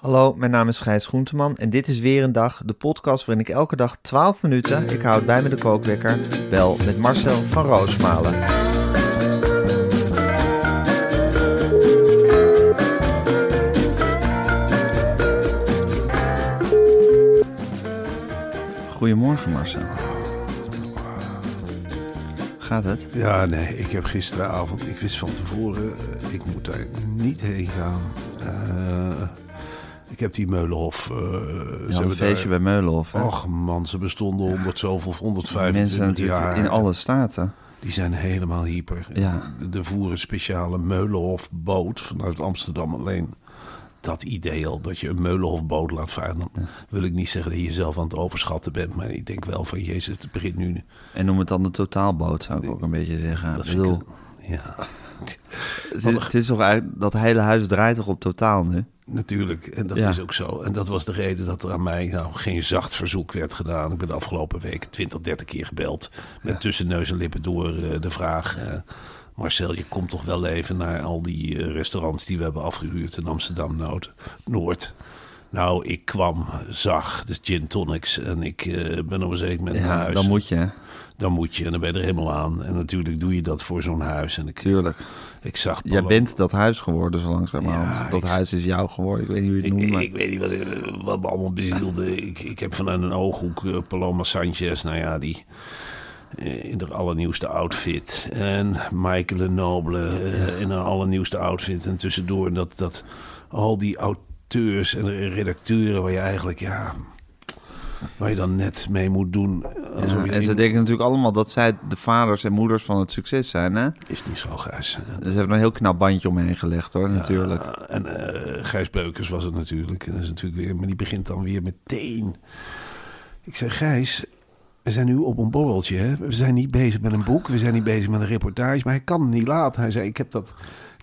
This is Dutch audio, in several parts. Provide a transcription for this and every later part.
Hallo, mijn naam is Gijs Groenteman en dit is weer een dag, de podcast waarin ik elke dag 12 minuten, ik houd bij me de kookwekker, bel met Marcel van Roosmalen. Goedemorgen Marcel. Gaat het? Ja, nee, ik heb gisteravond, ik wist van tevoren, eh, ik moet daar niet heen gaan. Eh, ik heb die Meulenhof. eh, ze een feestje bij daar- Meulenhof. hè? Och man, ze bestonden 100 zoveel, of Mensen 125 zijn natuurlijk jaar. in alle staten. Die zijn helemaal hyper. Ja. Er voeren een speciale Meulenhofboot vanuit Amsterdam alleen. Dat idee al, dat je een Meulenhofboot laat varen. Dan wil ik niet zeggen dat je jezelf aan het overschatten bent. Maar ik denk wel van, jezus, het begint nu. En noem het dan de totaalboot, zou ik ook een beetje zeggen. Dat Ik ik bedoel, een- ja, het, is, het is toch eigenlijk, dat hele huis draait toch op totaal nu? Natuurlijk. En dat Ja. is ook zo. En dat was de reden dat er aan mij nou, geen zacht verzoek werd gedaan. Ik ben de afgelopen weken 20, 30 keer gebeld. Met tussen neus en lippen door eh, de vraag... eh, Marcel, je komt toch wel even naar al die eh, restaurants die we hebben afgehuurd in Amsterdam Noord. Nou, ik kwam, zag de gin tonics en ik eh, ben op een zeker moment naar Ja, huis. dan moet je, hè? Dan moet je en dan ben je er helemaal aan. En natuurlijk doe je dat voor zo'n huis. En ik, Tuurlijk. ik zag... Jij bent dat huis geworden zo langzamerhand. Ja, dat ik- huis is jou geworden. Ik weet niet hoe je het Ik, noemt, maar... ik weet niet wat, wat me allemaal bezielde. Ik, ik heb vanuit een ooghoek eh, Paloma Sanchez, nou ja, die eh, in de allernieuwste outfit. En Michael Noble in een allernieuwste outfit. En tussendoor dat, dat al die en redacteuren waar je eigenlijk, ja, waar je dan net mee moet doen. Alsof Ja, je en ze denken natuurlijk allemaal dat zij de vaders en moeders van het succes zijn, hè? Is niet zo, Gijs. Dus ze hebben een heel knap bandje omheen gelegd, hoor, natuurlijk. En eh Gijs Beukers was het natuurlijk. En dat is natuurlijk weer, maar die begint dan weer meteen. Ik zeg, Gijs, we zijn nu op een borreltje. Hè? We zijn niet bezig met een boek, we zijn niet bezig met een reportage. Maar hij kan het niet laten. Hij zei, ik heb dat...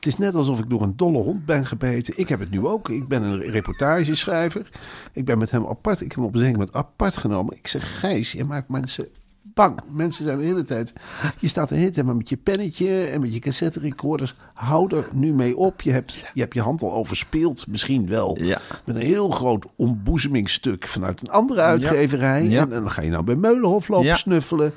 Het is net alsof ik door een dolle hond ben gebeten. Ik heb het nu ook. Ik ben een reportageschrijver. Ik ben met hem apart. Ik heb hem op een moment apart genomen. Ik zeg, Gijs, je maakt mensen bang. Mensen zijn de hele tijd... Je staat de hele tijd maar met je pennetje en met je cassette recorders. Hou er nu mee op. Je hebt je, hebt je hand al overspeeld. Misschien wel. Ja. Met een heel groot ontboezemingsstuk vanuit een andere uitgeverij. Ja. En, en dan ga je nou bij Meulenhof lopen snuffelen.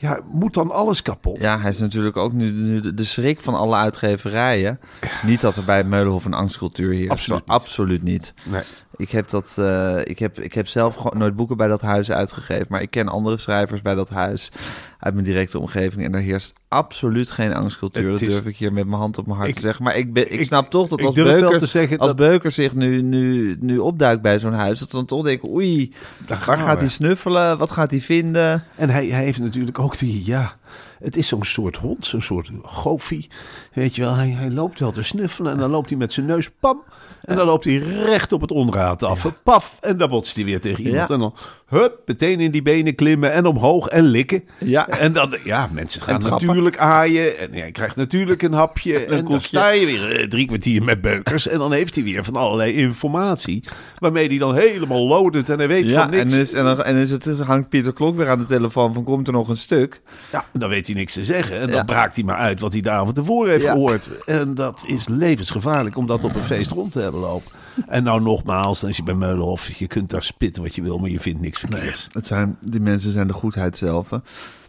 Ja, moet dan alles kapot? Ja, hij is natuurlijk ook nu, nu de, schrik van alle uitgeverijen. Niet dat er bij Meulenhof een angstcultuur hier Absoluut niet. Absoluut niet. Nee. Ik heb, dat, eh, ik, heb, ik heb zelf gewoon nooit boeken bij dat huis uitgegeven. Maar ik ken andere schrijvers bij dat huis uit mijn directe omgeving. En er heerst absoluut geen angstcultuur. Dat is- durf ik hier met mijn hand op mijn hart Ik- te zeggen. Maar ik, ben, ik ik- snap toch dat als, Beuker, te zeggen als dat- Beuker zich nu, nu, nu opduikt bij zo'n huis... dat ze dan toch denken, oei, Daar waar gaat hij snuffelen? Wat gaat hij vinden? En hij, hij heeft natuurlijk ook die, ja, het is zo'n soort hond, zo'n soort gofie. Weet je wel, hij, hij loopt wel te snuffelen en dan loopt hij met zijn neus, pam. En dan loopt hij recht op het onderraad af, paf. En dan botst hij weer tegen iemand. Ja. En dan, hup, meteen in die benen klimmen en omhoog en likken. Ja. En dan, ja, mensen gaan natuurlijk aaien. En hij krijgt natuurlijk een hapje. En dan koekje. sta je weer eh, drie kwartier met beukers. En dan heeft hij weer van allerlei informatie. Waarmee hij dan helemaal loaded en hij weet Ja, van niks. en, is, en, dan, en is het, hangt Pieter Klok weer aan de telefoon van... komt er nog een stuk? Ja, dan weet hij niks te zeggen. En dan Ja. braakt hij maar uit wat hij de avond ervoor heeft Ja. gehoord. En dat is levensgevaarlijk om dat op een feest rond te hebben lopen. En nou nogmaals, als je bij Meulenhof, je kunt daar spitten wat je wil, maar je vindt niks verkeerds. Het zijn, die mensen zijn de goedheid zelf. hè.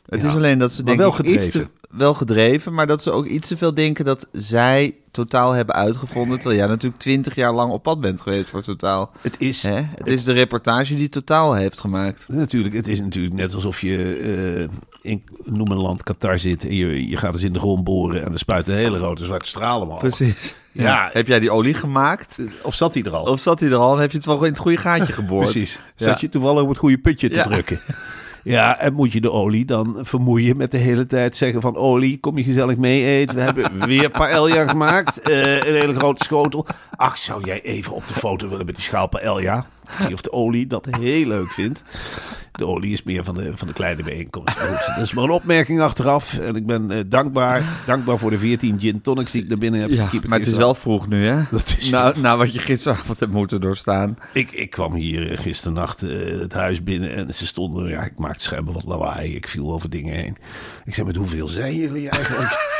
Het Ja, is alleen dat ze wel iets te, gedreven. Wel gedreven, maar dat ze ook iets te veel denken dat zij totaal hebben uitgevonden. Terwijl jij natuurlijk twintig jaar lang op pad bent geweest voor totaal. Het is, Hè? Het is de reportage die totaal heeft gemaakt. Natuurlijk, het is natuurlijk net alsof je eh, in noem een land Qatar zit en je, je gaat eens in de grond boren en er spuiten hele grote zwarte stralen omhoog. Precies. Ja. Ja. Heb jij die olie gemaakt? Of zat hij er al? Of zat hij er al en heb je het wel in het goede gaatje geboord? Precies. Ja. Zat je toevallig op het goede putje te Ja. drukken? Ja, en moet je de olie dan vermoeien met de hele tijd zeggen van olie, kom je gezellig mee eten. We hebben weer paella gemaakt, eh, een hele grote schotel. Ach, zou jij even op de foto willen met die schaal paella? Of de olie dat heel leuk vindt. De olie is meer van de, van de kleine bijeenkomst. Maar goed, dat is maar een opmerking achteraf. En ik ben eh, dankbaar, dankbaar voor de 14 gin tonics die ik naar binnen heb Ja, maar het is wel vroeg nu, hè? Dat is- na, na wat je gisteravond hebt moeten doorstaan. Ik, ik kwam hier eh, gisternacht eh, het huis binnen en ze stonden, ja, ik maakte schijnbaar wat lawaai. Ik viel over dingen heen. Ik zei, met hoeveel zijn jullie eigenlijk?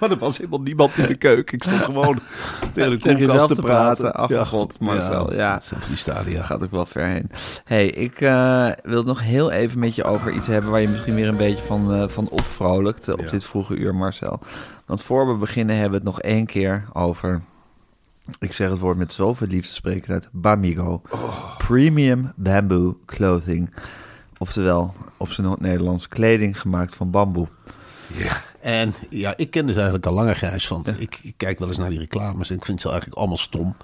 Maar er was helemaal niemand in de keuken. Ik stond gewoon tegen de koelkast te te praten. Ach, god, Marcel, ja. Van die stadia. Gaat ook wel ver heen. hey, ik eh, wil het nog heel even met je over iets hebben... waar je misschien weer een beetje van, eh, van opvrolijkt eh, op Ja. dit vroege uur, Marcel. Want voor we beginnen hebben we het nog één keer over... Ik zeg het woord met zoveel liefde spreken uit Bamigo. Premium Bamboo Clothing. Oftewel, op zijn Nederlands kleding gemaakt van bamboe. Ja. En ja, ik ken dus eigenlijk al langer Gijs, want ik, ik kijk wel eens naar die reclames en ik vind ze eigenlijk allemaal stom.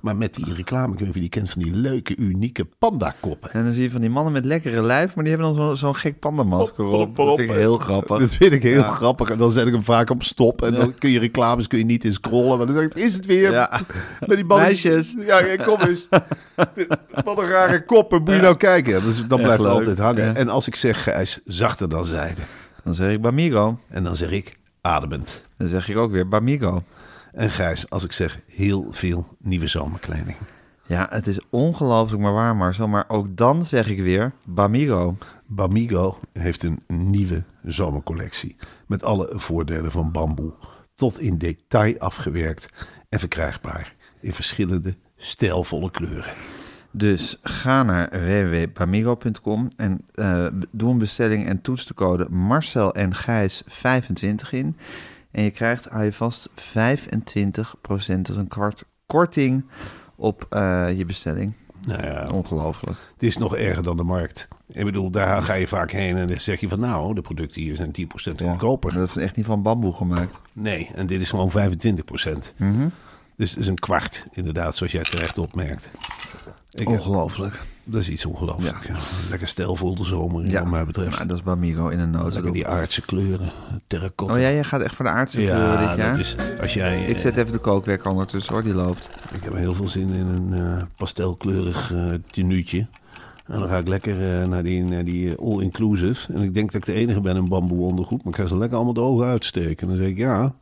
Maar met die reclame, ik weet niet of je die kent, van die leuke, unieke pandakoppen. En dan zie je van die mannen met lekkere lijf... maar die hebben dan zo- zo'n gek pandamasker op. Dat vind ik heel grappig. Dat vind ik heel grappig. En dan zet ik hem vaak op stop. En dan kun je reclames kun je niet in scrollen. Maar dan zeg ik, is het weer? Ja. Met die ballen. Meisjes. Ja, kom eens. Wat een rare koppen. Moet je nou kijken. Dus Echt blijft leuk. altijd hangen. Ja. En als ik zeg, Gijs, zachter dan zijde. Dan zeg ik Bamigo. En dan zeg ik, ademend. Dan zeg ik ook weer Bamigo. En Gijs, als ik zeg, heel veel nieuwe zomerkleding. Ja, het is ongelooflijk maar waar, Marcel. Maar ook dan zeg ik weer Bamigo. Bamigo heeft een nieuwe zomercollectie. Met alle voordelen van bamboe. Tot in detail afgewerkt en verkrijgbaar. In verschillende stijlvolle kleuren. Dus ga naar www.bamigo.com en eh, doe een bestelling en toets de code Marcel en Gijs 25 in. En je krijgt, hou je vast, 25%, dus een kwart korting op eh, je bestelling. Nou ja, Ongelooflijk. het is nog erger dan de markt. Ik bedoel, daar ga je vaak heen en dan zeg je van... nou, de producten hier zijn 10% goedkoper. Dat is echt niet van bamboe gemaakt. Nee, en dit is gewoon 25%. Mhm. Dus het is een kwart, inderdaad, zoals jij terecht opmerkt. Ik, Ongelooflijk. dat is iets ongelooflijk. Ja. Lekker stijlvol de zomer, Ja, wat mij betreft. Nou, dat is Bamigo in een Lekker notendop. die aardse kleuren, terracotta. Oh ja, jij gaat echt voor de aardse kleuren ja, dit jaar? dat is... Als jij, Ik zet even de kookwerk ondertussen hoor, die loopt. Ik heb heel veel zin in een eh, pastelkleurig tenuutje. En dan ga ik lekker eh, naar die, naar die all-inclusive. En ik denk dat ik de enige ben in bamboe ondergoed. Maar ik ga ze lekker allemaal de ogen uitsteken. En dan zeg ik, ja,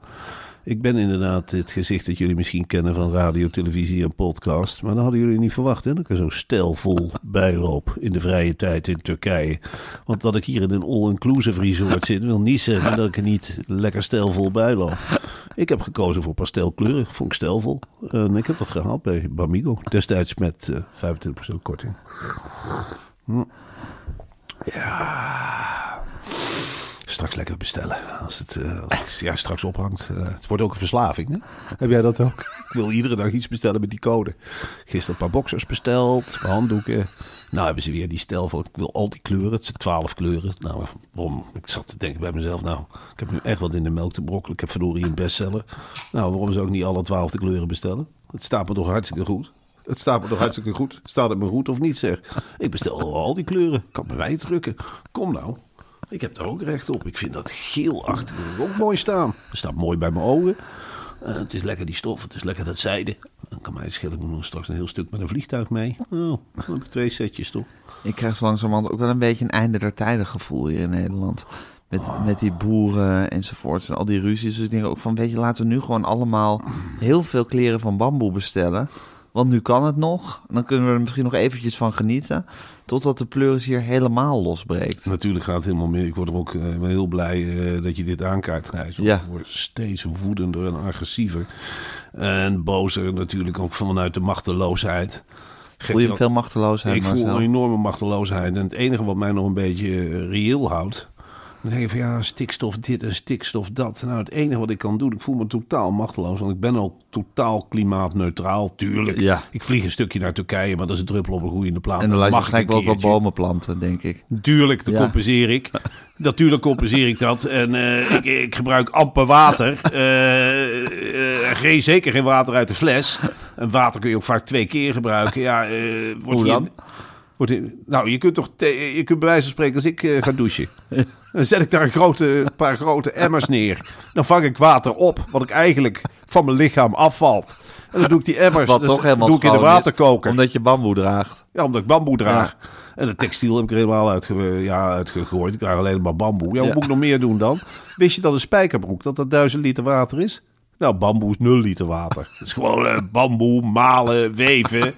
ik ben inderdaad het gezicht dat jullie misschien kennen van radio, televisie en podcast. Maar dat hadden jullie niet verwacht, hè? Dat ik er zo stijlvol bijloop in de vrije tijd in Turkije. Want dat ik hier in een all-inclusive resort zit, wil niet zeggen dat ik er niet lekker stijlvol bijloop. Ik heb gekozen voor pastelkleurig, vond ik stijlvol. En ik heb dat gehaald bij Bamigo, destijds met eh 25% korting. Hm. Ja. Straks lekker bestellen. Als het, eh, ja, straks ophangt. Eh, het wordt ook een verslaving. Hè? Heb jij dat ook? Ik wil iedere dag iets bestellen met die code. Gisteren een paar boxers besteld. Handdoeken. Nou hebben ze weer die stijl van ik wil al die kleuren. Het zijn twaalf kleuren. Nou, waarom? Ik zat te denken bij mezelf. Nou, ik heb nu echt wat in de melk te brokkelen. Ik heb verdorie een bestseller. Nou, waarom zou ik niet alle twaalf de kleuren bestellen? Het staat me toch hartstikke goed. Het staat me toch hartstikke goed. Staat het me goed of niet zeg? Ik bestel al die kleuren. Ik kan bij mij drukken. Kom nou. Ik heb daar ook recht op. Ik vind dat geel achter ook mooi staan. Het staat mooi bij mijn ogen. Eh, het is lekker die stof, het is lekker dat zijde. Dan kan mij schelen, ik moet nog straks een heel stuk met een vliegtuig mee. Nou, dan heb ik twee setjes toch. Ik krijg zo langzamerhand ook wel een beetje een einde der tijden gevoel hier in Nederland. Met, met die boeren enzovoort en al die ruzies. Dus ik denk ook van, weet je, laten we nu gewoon allemaal heel veel kleren van bamboe bestellen. Want nu kan het nog. Dan kunnen we er misschien nog eventjes van genieten. Totdat de pleuris hier helemaal losbreekt. Natuurlijk gaat het helemaal meer. Ik word er ook eh, heel blij eh, dat je dit aankaart, Gijs. Ja. Ik word steeds woedender en agressiever. En bozer natuurlijk ook vanuit de machteloosheid. Voel je veel machteloosheid, Ik voel een enorme machteloosheid. En het enige wat mij nog een beetje eh, reëel houdt... Dan denk je van ja, stikstof dit en stikstof dat. Nou, het enige wat ik kan doen, ik voel me totaal machteloos. Want ik ben al totaal klimaatneutraal, tuurlijk. Ja. Ik vlieg een stukje naar Turkije, maar dat is een druppel op een groeiende plaat. En dan laat je mag ik wel wat bomen planten, denk ik. Tuurlijk, dat Ja. compenseer ik. Natuurlijk compenseer ik dat. En eh, ik, ik gebruik amper water. Eh, eh, geen, zeker geen water uit de fles. En water kun je ook vaak twee keer gebruiken. Ja, wordt Hoe hier- dan? Wordt hier- nou, je kunt toch je kunt bij wijze van spreken als ik ga douchen. Dan zet ik daar een, grote, een paar grote emmers neer. Dan vang ik water op, wat ik eigenlijk van mijn lichaam afvalt. En dan doe ik die emmers Wat dus toch helemaal doe ik in de schoon is, waterkoker. Omdat je bamboe draagt. Ja, omdat ik bamboe draag. En het textiel heb ik er helemaal uitge ja, uitgegooid. Ik draag alleen maar bamboe. Ja, wat Ja. moet ik nog meer doen dan? Wist je dat een spijkerbroek, dat dat duizend liter water is? Nou, bamboe is nul liter water. Het is gewoon eh, bamboe, malen, weven,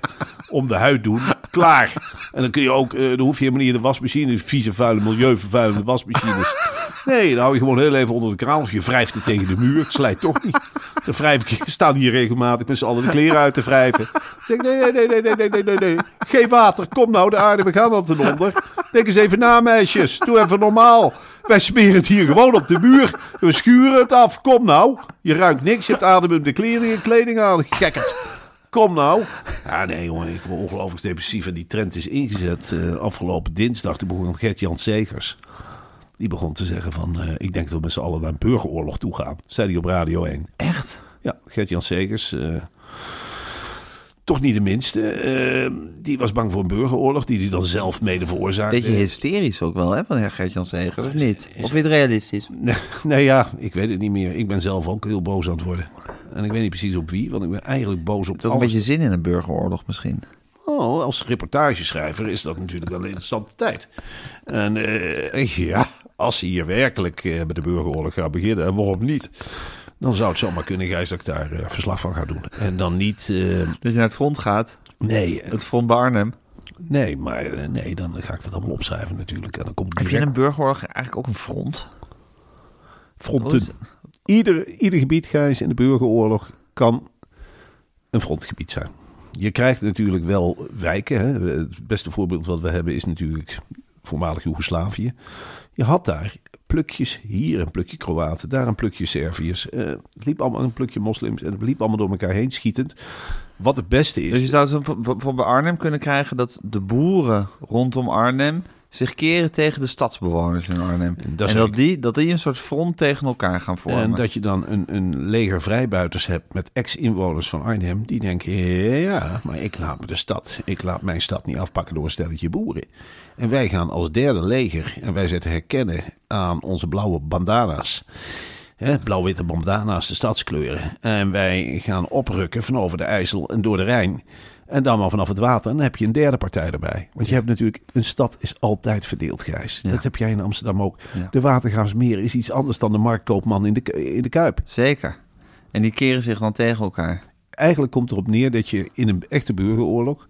om de huid doen. Klaar. En dan kun je ook, eh, dan hoef je helemaal niet in de wasmachine, vieze, vuile, milieuvervuilende wasmachines. Nee, dan hou je gewoon heel even onder de kraan of je wrijft het tegen de muur. Het slijt toch niet. Dan wrijf ik, staan hier regelmatig met z'n allen de kleren uit te wrijven. Denk, nee, nee, nee, nee, nee, nee, nee, nee. Geen water, kom nou, de aarde, we gaan al ten onder. Denk eens even na, meisjes. Doe even normaal. Wij smeren het hier gewoon op de muur. We schuren het af. Kom nou. Je ruikt niks, je hebt ademende kleding, kleding aan. Gekkerd. Kom nou. Ja, nee, jongen, ik word ongelooflijk depressief. En die trend is ingezet eh, afgelopen dinsdag. Toen begon Gert-Jan Segers. Die begon te zeggen van, eh, ik denk dat we met z'n allen naar een burgeroorlog toe gaan. Zei hij op Radio 1. Echt? Ja, Gert-Jan Segers. eh, toch niet de minste. eh, die was bang voor een burgeroorlog, die hij dan zelf mede veroorzaakte. Beetje hysterisch ook wel, hè, van Gert-Jan Zegers, of niet? Of weer realistisch? Nee, nee, ja, ik weet het niet meer. Ik ben zelf ook heel boos aan het worden. En ik weet niet precies op wie, want ik ben eigenlijk boos op Toch een alles. beetje zin in een burgeroorlog misschien. Oh, als reportageschrijver is dat natuurlijk wel een interessante tijd. En eh, ja, als ze hier werkelijk eh, met de burgeroorlog gaan beginnen, en waarom niet? Dan zou het zomaar kunnen, Gijs, dat ik daar eh, verslag van ga doen. En dan niet... eh, Dat je naar het front gaat, nee, het front bij Arnhem. nee, maar nee, dan ga ik dat allemaal opschrijven natuurlijk. En dan komt Heb je direct in een burgeroorlog eigenlijk ook een front? fronten. Ieder, ieder gebied, Gijs, in de burgeroorlog kan een frontgebied zijn. Je krijgt natuurlijk wel wijken. Hè. Het beste voorbeeld wat we hebben is natuurlijk voormalig Joegoslavië. Je had daar plukjes, hier een plukje Kroaten, daar een plukje Serviërs. Eh, het liep allemaal een plukje moslims en het liep allemaal door elkaar heen schietend. Wat het beste is... Dus je zou het voor- voor bij Arnhem kunnen krijgen dat de boeren rondom Arnhem zich keren tegen de stadsbewoners in Arnhem. En dat en dat die, dat die een soort front tegen elkaar gaan vormen. En dat je dan een, een leger vrijbuiters hebt met ex-inwoners van Arnhem. Die denken, ja, maar ik laat me de stad, ik laat mijn stad niet afpakken door een stelletje boeren. En wij gaan als derde leger, en wij zetten herkennen aan onze blauwe bandana's. Hè, Blauw-witte bandana's, de stadskleuren. En wij gaan oprukken van over de IJssel en door de Rijn. En dan maar vanaf het water. En dan heb je een derde partij erbij. Want je hebt natuurlijk, een stad is altijd verdeeld, Gijs. Dat heb jij in Amsterdam ook. Ja. De Watergraafsmeer is iets anders dan de marktkoopman in de, in de Kuip. Zeker. En die keren zich dan tegen elkaar. Eigenlijk komt erop neer dat je in een echte burgeroorlog...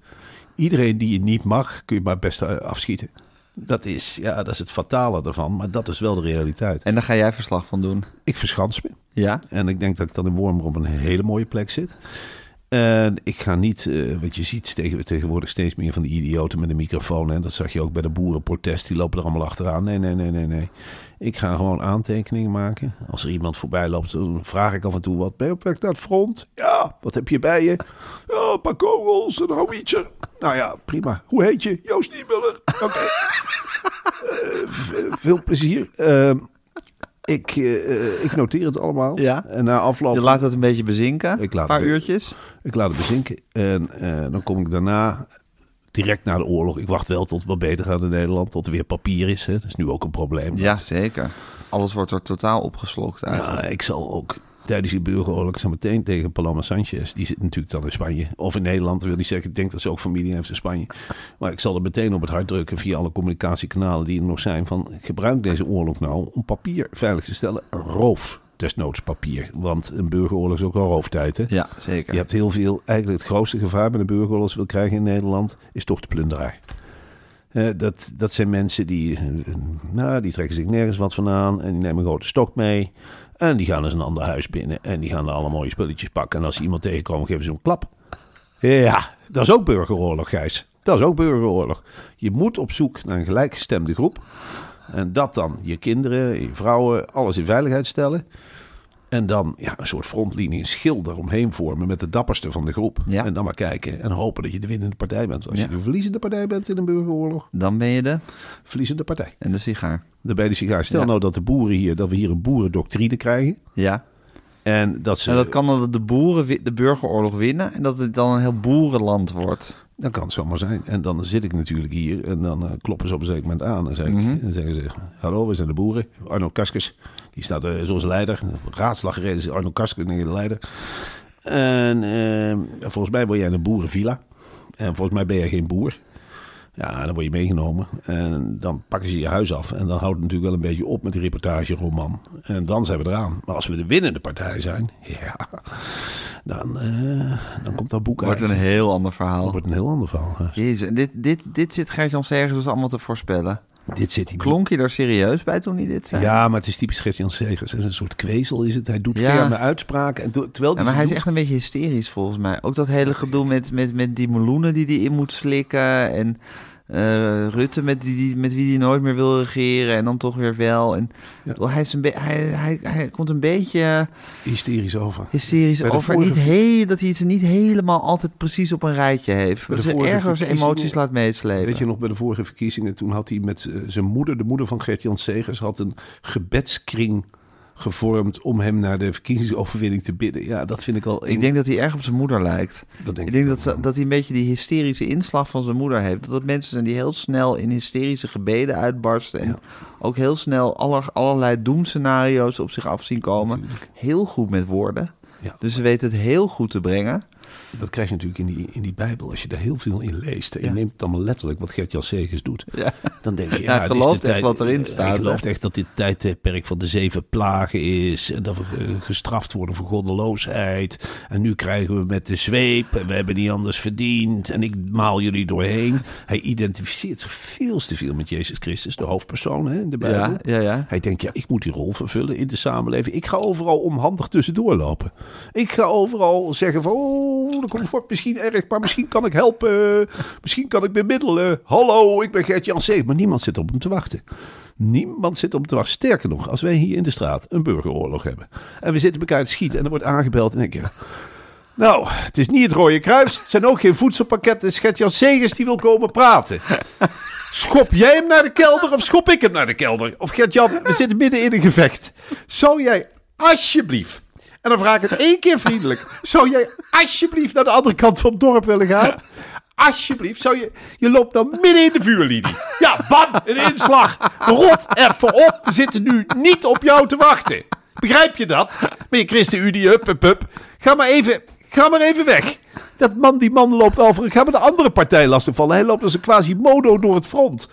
iedereen die je niet mag, kun je maar best eh, afschieten. Dat is, ja, dat is het fatale ervan. Maar dat is wel de realiteit. En daar ga jij verslag van doen. Ik verschans me. Ja? En ik denk dat ik dan in Wormer op een hele mooie plek zit. En ik ga niet, eh want je ziet tegen, tegenwoordig steeds meer van die idioten met een microfoon. En dat zag je ook bij de boerenprotest, die lopen er allemaal achteraan. Nee, nee, nee, nee, nee. Ik ga gewoon aantekeningen maken. Als er iemand voorbij loopt, dan vraag ik af en toe wat. Ben je op weg naar het front? Ja, wat heb je bij je? Ja, een paar kogels, een houwitser. Nou ja, prima. Hoe heet je? Joost Niemuller. Oké. Eh, veel plezier. Ehm, ik, eh, eh, ik noteer het allemaal. Ja. En na afloop... Je laat het een beetje bezinken. Ik laat een paar be- uurtjes. Ik laat het bezinken. En eh, dan kom ik daarna direct na de oorlog. Ik wacht wel tot het wat beter gaat in Nederland. Tot er weer papier is. Hè. Dat is nu ook een probleem. Ja, zeker. Alles wordt er totaal opgeslokt eigenlijk. Ja, ik zal ook tijdens die burgeroorlog zo meteen tegen Paloma Sanchez. Die zit natuurlijk dan in Spanje. Of in Nederland, wil ik zeggen. Ik denk dat ze ook familie heeft in Spanje. Maar ik zal er meteen op het hart drukken via alle communicatiekanalen die er nog zijn. Van gebruik deze oorlog nou om papier veilig te stellen. Roof desnoods papier. Want een burgeroorlog is ook wel rooftijd. Hè? Ja, zeker. Je hebt heel veel, eigenlijk het grootste gevaar met een burgeroorlog wil krijgen in Nederland, is toch de plunderaar. Eh, dat, dat zijn mensen die, eh, nou, die trekken zich nergens wat van aan en die nemen een grote stok mee. En die gaan eens een ander huis binnen en die gaan alle mooie spulletjes pakken. En als ze iemand tegenkomen, geven ze een klap. Ja, dat is ook burgeroorlog, Gijs. Dat is ook burgeroorlog. Je moet op zoek naar een gelijkgestemde groep. En dat dan, je kinderen, je vrouwen, alles in veiligheid stellen. En dan ja, een soort frontlinie, een schild eromheen vormen met de dapperste van de groep. Ja. En dan maar kijken en hopen dat je de winnende partij bent. Als Ja. je de verliezende partij bent in een burgeroorlog, Dan ben je de verliezende partij. en de sigaar. Dan ben je de sigaar. Stel nou dat de boeren hier, dat we hier een boerendoctrine krijgen. Ja. En dat ze. En dat kan dat de boeren de burgeroorlog winnen en dat het dan een heel boerenland wordt. Dan kan het zomaar zijn. En dan zit ik natuurlijk hier en dan eh, kloppen ze op een zeker moment aan. En, zeg ik, Mhm. en zeggen ze, hallo, we zijn de boeren. Arno Kaskes, die staat er zoals leider. Raadslag gereden is Arno Kaskes, de leider. En eh, volgens mij word jij in een boerenvilla. En volgens mij ben jij geen boer. Ja, dan word je meegenomen. En dan pakken ze je huis af. En dan houdt het natuurlijk wel een beetje op met die reportageroman. En dan zijn we eraan. Maar als we de winnende partij zijn, ja, dan, eh, dan komt dat boek Wordt uit. een heel ander verhaal. Wordt een heel ander verhaal. Jezus, en dit, dit, dit zit Gert-Jan Segers dus allemaal te voorspellen. Dit zit hij Klonk je er serieus bij toen hij dit zei? Ja, maar het is typisch Gert-Jan Segers. Het is een soort kwezel is het. Hij doet Ja. ferme uitspraken. En terwijl Ja, maar hij is echt een beetje hysterisch volgens mij. Ook dat hele gedoe met, met, met die meloenen die hij in moet slikken. En eh, Rutte met, die, die- met wie hij nooit meer wil regeren. En dan toch weer wel. En, Ja. Hij, is een hij, hij, hij komt een beetje hysterisch over. hysterisch over. vorige Niet dat hij het niet helemaal altijd precies op een rijtje heeft. Dat ze ergens emoties laat meeslepen. Weet je nog, bij de vorige verkiezingen, toen had hij met zijn moeder, de moeder van Gert-Jan Segers, had een gebedskring gevormd om hem naar de verkiezingsoverwinning te bidden. Ja, dat vind ik al... Ik denk dat hij erg op zijn moeder lijkt. dat denk Ik denk dat, ze, dat hij een beetje die hysterische inslag van zijn moeder heeft. Dat mensen zijn die heel snel in hysterische gebeden uitbarsten. En Ja. ook heel snel aller, allerlei doemscenario's op zich af zien komen. Natuurlijk. Heel goed met woorden. Ja. Dus ze weten het heel goed te brengen. Dat krijg je natuurlijk in die, in die Bijbel. Als je daar heel veel in leest en Ja. je neemt het allemaal letterlijk wat Gert-Jan Segers doet. Ja. Dan denk je, Ja, ja, hij gelooft echt tijd- wat erin Hij staat, gelooft hè? echt dat dit tijdperk van de zeven plagen is. En dat we eh, gestraft worden voor goddeloosheid. En nu krijgen we met de zweep. En we hebben niet anders verdiend. En ik maal jullie doorheen. Hij identificeert zich veel te veel met Jezus Christus, de hoofdpersoon hè, in de Bijbel. Ja, ja, ja. Hij denkt, ja, ik moet die rol vervullen in de samenleving. Ik ga overal onhandig tussendoor lopen. Ik ga overal zeggen van, oh, dat komt wordt misschien erg, maar misschien kan ik helpen. Misschien kan ik bemiddelen. Hallo, ik ben Gert-Jan Seeg. Maar niemand zit op hem te wachten. Niemand zit op te wachten. Sterker nog, als wij hier in de straat een burgeroorlog hebben. En we zitten elkaar te schieten en er wordt aangebeld. En denk je, nou, het is niet het Rode Kruis. Het zijn ook geen voedselpakketten. Gert-Jan Segers die wil komen praten. Schop jij hem naar de kelder of schop ik hem naar de kelder? Of Gert-Jan, we zitten midden in een gevecht. Zou jij alsjeblieft, en dan vraag ik het één keer vriendelijk. Zou jij alsjeblieft naar de andere kant van het dorp willen gaan? Alsjeblieft, zou je, je loopt dan midden in de vuurlinie. Ja, bam, een inslag. Rot even op, we zitten nu niet op jou te wachten. Begrijp je dat? Ben je ChristenUnie, hup, hup. Ga maar even, ga maar even weg. Dat man, die man loopt al voor. Ga maar de andere partij lastigvallen. Hij loopt als een quasi-modo door het front.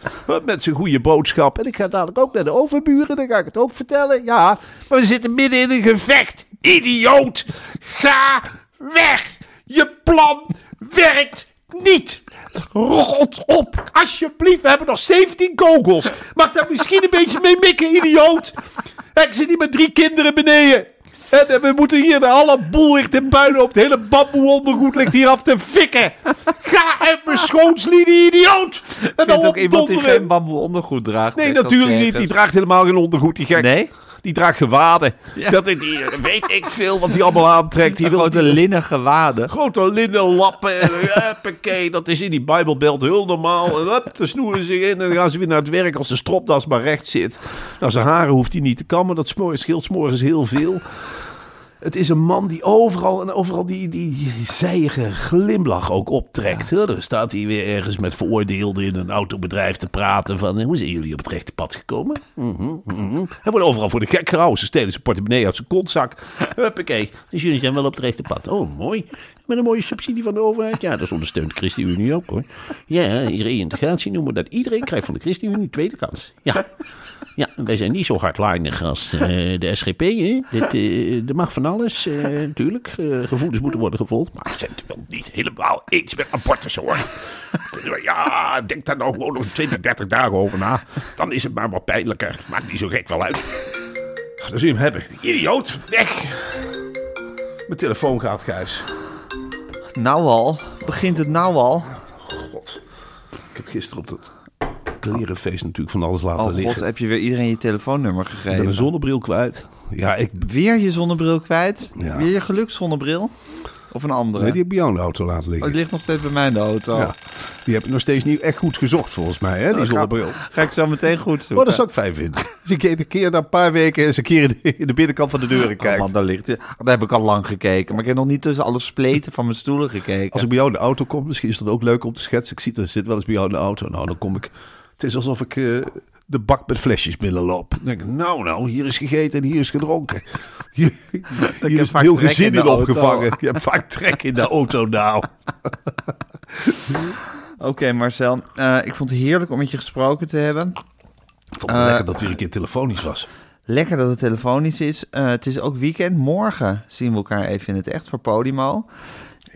Met zijn goede boodschap. En ik ga dadelijk ook naar de overburen. Dan ga ik het ook vertellen. Ja, maar we zitten midden in een gevecht. Idioot. Ga weg. Je plan werkt niet. Rot op. Alsjeblieft, we hebben nog 17 kogels. Mag ik daar misschien een beetje mee mikken, idioot? Ik zit hier met drie kinderen beneden. En we moeten hier de alle boel ligt in puin op. Het hele bamboe-ondergoed ligt hier af te fikken. Ga even schoonslieden, idioot. En vind ook iemand die geen bamboe ondergoed draagt. Nee, natuurlijk niet. Die draagt helemaal geen ondergoed, die gek. Nee? Die draagt gewaden. Dat is die, weet ik veel wat hij allemaal aantrekt. Die Die grote linnen gewaden. Grote linnen lappen. Huppakee, dat is in die Bijbelbeeld heel normaal. En hup, dan snoeren ze in en dan gaan ze weer naar het werk als de stropdas maar recht zit. Nou, zijn haren hoeft hij niet te kammen. Dat scheelt 's morgens heel veel. Het is een man die overal en overal die, die, die zijige glimlach ook optrekt. Ja. Dan staat hij weer ergens met veroordeelden in een autobedrijf te praten van... Hoe zijn jullie op het rechte pad gekomen? Mhm, mhm. Hij wordt overal voor de gek gehouden. Ze stelen zijn portemonnee uit zijn kontzak. Huppakee. Dus jullie zijn wel op het rechte pad. Oh, mooi. Met een mooie subsidie van de overheid. Ja, dat ondersteunt de ChristenUnie ook hoor. Ja, reïntegratie noemen we dat. Iedereen krijgt van de ChristenUnie een tweede kans. Ja. Ja, wij zijn niet zo hardlinig als eh, de SGP. Hè? Dit, eh, er mag van alles, eh, natuurlijk. Eh, gevoelens moeten worden gevolgd. Maar we zijn het wel niet helemaal eens met abortus hoor. Ja, denk daar nou gewoon nog 20, 30 dagen over na. Dan is het maar wat pijnlijker. Maakt niet zo gek wel uit. Dan zul je hem hebben. Idioot, weg. Mijn telefoon gaat, Gijs. Nou al. Begint het nou al? God. Ik heb gisteren op dat klerenfeest natuurlijk van alles laten Oh god, liggen. heb je weer iedereen je telefoonnummer Ik gegeven? ben een zonnebril kwijt. Ja, ik, Weer je zonnebril kwijt? Ja. Weer je gelukszonnebril? Of een andere? nee, die heb jou in de auto laten Oh, liggen. die ligt nog steeds bij mij in de auto. Ja, die heb ik nog steeds niet echt goed gezocht volgens mij, hè, die Oh, zonnebril. Ga ik zo meteen goed zoeken. Oh, dat zou ik fijn vinden. Dus ik een keer na een paar weken eens een keer in de, in de binnenkant van de deuren Oh, kijkt. man, daar ligt hij. Daar heb ik al lang gekeken. Maar ik heb nog niet tussen alle spleten van mijn stoelen gekeken. Als ik bij jou in de auto kom, misschien is dat ook leuk om te schetsen. Ik zie, er zit wel eens bij jou in de auto. Nou, dan kom ik... Het is alsof ik eh, de bak met flesjes binnenloop. Dan denk ik, nou, nou, hier is gegeten en hier is gedronken. Hier, hier is heel gezin in opgevangen. Je hebt vaak trek in de auto nou. Oké, Marcel. eh, ik vond het heerlijk om met je gesproken te hebben. Ik vond het Eh, lekker dat het weer een keer telefonisch was. Lekker dat het telefonisch is. Het is ook weekend. Morgen zien we elkaar even in het echt voor Podimo.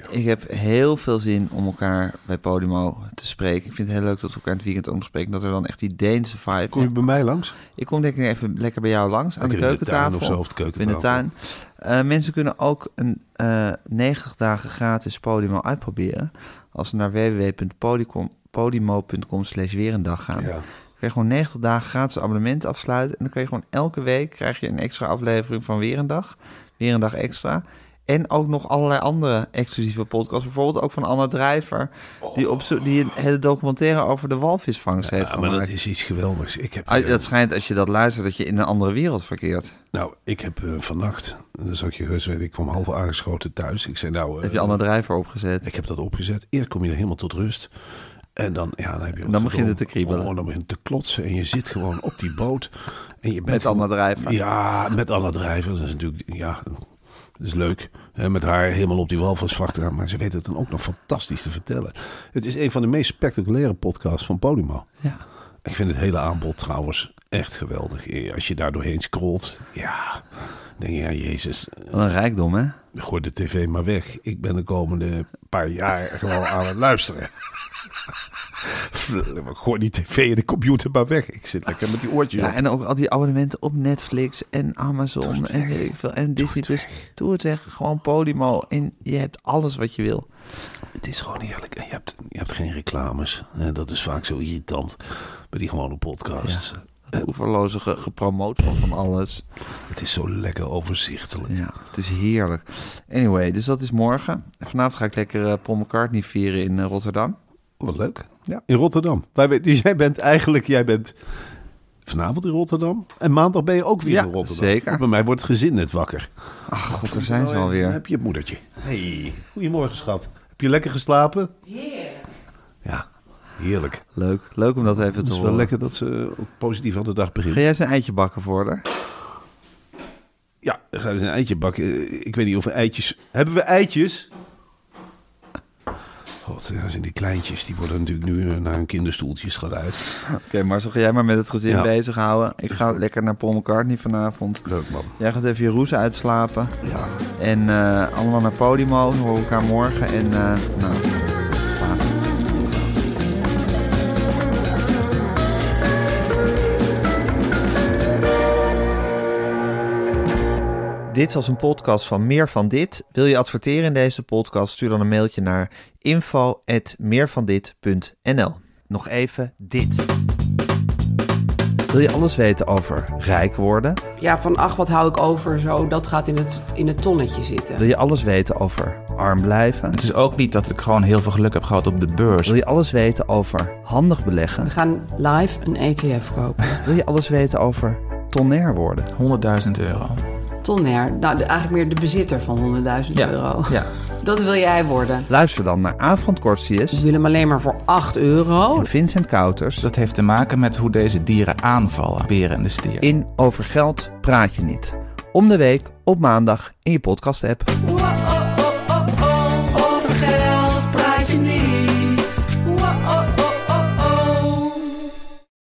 Ik heb heel veel zin om elkaar bij Podimo te spreken. Ik vind het heel leuk dat we elkaar in het weekend ook nog spreken. Dat er dan echt die Deense vibe... Kom je bij mij langs? Ik kom denk ik even lekker bij jou langs aan de Lekker in de tuin keukentafel. of zo, of de in de keukentafel. tuin. Eh, mensen kunnen ook een eh 90 dagen gratis Podimo uitproberen. Als ze naar www.podimo.com slash weer een dag gaan. Ja. Je gewoon 90 dagen gratis abonnement afsluiten. En dan kan je gewoon elke week krijg je een extra aflevering van weer een dag. Weer een dag extra. En ook nog allerlei andere exclusieve podcasts. Bijvoorbeeld ook van Anna Drijver. Die, op zo, die een hele documentaire over de walvisvangst heeft Ja, maar gemaakt. dat is iets geweldigs. Ik heb, Ah, eh, Dat schijnt als je dat luistert dat je in een andere wereld verkeert. nou, ik heb eh, vannacht, zal ik je heus weten, ik kwam half aangeschoten thuis. Ik zei nou... eh, heb je Anna Drijver opgezet. Ik heb dat opgezet. Eerst kom je er helemaal tot rust. En dan, ja, dan heb je Dan begint het te kriebelen. Oh, dan begint het te klotsen. En je zit gewoon op die boot. En je bent Met Anna Drijver. Ja, met Anna Drijver. Dat is natuurlijk, ja, dat is leuk. Hè, met haar helemaal op die walvisvracht gaan. Maar ze weet het dan ook nog fantastisch te vertellen. Het is een van de meest spectaculaire podcasts van Podimo. Ja. Ik vind het hele aanbod trouwens echt geweldig. Als je daar doorheen scrolt, ja, denk je, ja, jezus, Wat een rijkdom, hè? gooi de tv maar weg. Ik ben de komende paar jaar gewoon aan het luisteren. Gooi die tv en de computer maar weg. Ik zit lekker met die oortjes Ja, op. en ook al die abonnementen op Netflix en Amazon en weet ik veel. En Disney. Doe het weg. Gewoon Podimo. En je hebt alles wat je wil. Het is gewoon heerlijk. En je hebt, je hebt geen reclames. En dat is vaak zo irritant bij die gewone podcasts. Het oeverloze ge- gepromoot van van alles. Het is zo lekker overzichtelijk. Ja, het is heerlijk. Anyway, dus dat is morgen. En Vanavond ga ik lekker eh, Paul McCartney vieren in eh, Rotterdam. Wat leuk. Ja. In Rotterdam. Wij, dus jij bent eigenlijk, jij bent vanavond in Rotterdam. En maandag ben je ook weer Ja, in Rotterdam. zeker. Bij mij wordt het gezin net wakker. Ach god, daar zijn ze Dan alweer. heb je het moedertje. Hey, goedemorgen schat. Heb je lekker geslapen? Heerlijk. Ja, heerlijk. Leuk. Leuk om dat even Het te is wel horen. lekker dat ze ook positief aan de dag begint. Ga jij eens een eitje bakken voor haar? Ja, dan gaan we eens een eitje bakken. Ik weet niet of we eitjes... Hebben we eitjes? God, ja, zijn die kleintjes. Die worden natuurlijk nu naar hun kinderstoeltjes geleid. Oké, maar zo ga jij maar met het gezin Ja. bezighouden. Ik ga lekker naar Paul McCartney vanavond. Leuk man. Jij gaat even je roes uitslapen. Ja. En eh, allemaal naar Podimo. Dan horen we elkaar morgen. En eh nou, Dit was een podcast van Meer van Dit. Wil je adverteren in deze podcast? Stuur dan een mailtje naar info.meervandit.nl Nog even dit. Wil je alles weten over rijk worden? Ja, van ach, wat hou ik over zo, dat gaat in het, in het tonnetje zitten. Wil je alles weten over arm blijven? Het is ook niet dat ik gewoon heel veel geluk heb gehad op de beurs. Wil je alles weten over handig beleggen? We gaan live een ETF kopen. Wil je alles weten over tonair worden? 100.000 euro. Tonner, nou de- eigenlijk meer de bezitter van 100.000 Ja. euro. Ja. Dat wil jij worden. Luister dan naar Avond We Kortsius willen hem alleen maar voor 8 euro. en Vincent Kouters Dat heeft te maken met hoe deze dieren aanvallen, beren en de stier. in Over Geld Praat Je Niet. Om de week op maandag in je podcast app.